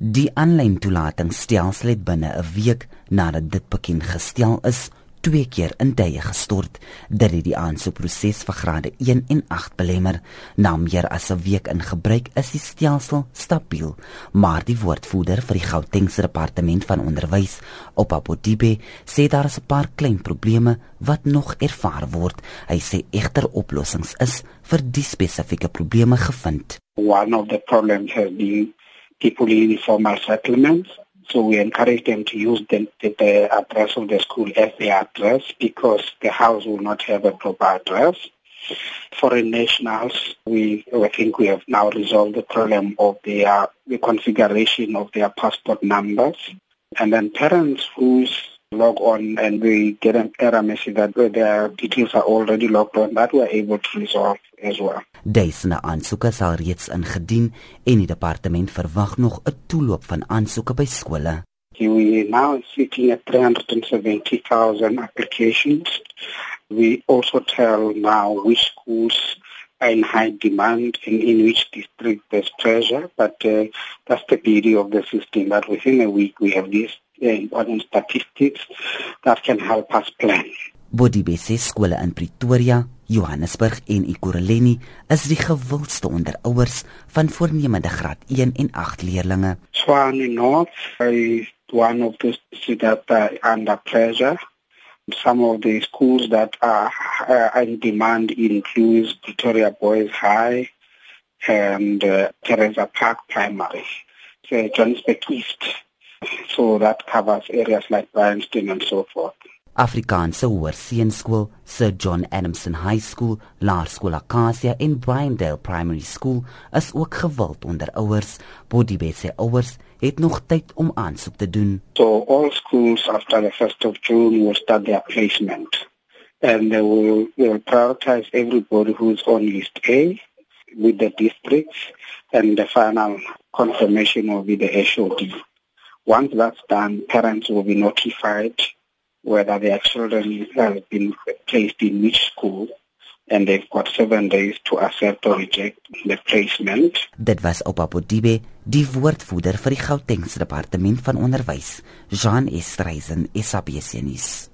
Die aanlyn toelatingsstelsel het binne 'n week nadat dit bekend gestel is, twee keer in tye gestort. Dit het die aansoekproses vir grade 1 en 8 belemmer. Na meer as 'n week in gebruik is die stelsel stabiel, maar die woordvoerder vir die Gautengse departement van onderwys, Opapodibe, sê daar is 'n paar klein probleme wat nog ervaar word. Hy sê egter oplossings is vir die spesifieke probleme gevind. One of the problems has been people in informal settlements So we encourage them to use the, the, the, address of the school as their address because the house will not have a proper address. Foreign nationals, we I think we have now resolved the problem of their the configuration of their passport numbers. And then parents whose log on and we get an error message that their details are already logged on that we're able to resolve as well. Duisende aansoeke sal reeds ingedien en die departement verwag nog 'n toelop van aansoeke by skole. We now sitting at 370,000 applications. We also tell now which schools are in high demand and in which district there's pressure, but uh, that's the beauty of the system that within a week we have this important statistics that can help us plan. Bodibese skole in Pretoria, Johannesburg en Ekurhuleni is die gewildste onder ouers van voornemende graad 1 en 8 leerders. Swane North is one of the cities that are under pressure. Some of the schools that are uh, in demand include Pretoria Boys High and uh, Teresa Park Primary. So Johannesburg East so that covers areas like Bryanston and so forth. Afrikaanse Hoërseunskool, Sir John Adamson High School, Laerskool Acacia en Bryandale Primary School is ook gewild onder ouers. Bodibet se ouers het nog tyd om aansoek te doen. So all schools after the 1st of June will start their placement and they will, will prioritize everybody who's on list A with the districts and the final confirmation will be the HOD. Once that's done, parents will be notified whether their children have been placed in which school and they've got seven days to accept or reject the placement. Dit was op Apodibe, die woordvoerder vir die Gautengse departement van onderwys, Jean Estreisen, SABC nuus.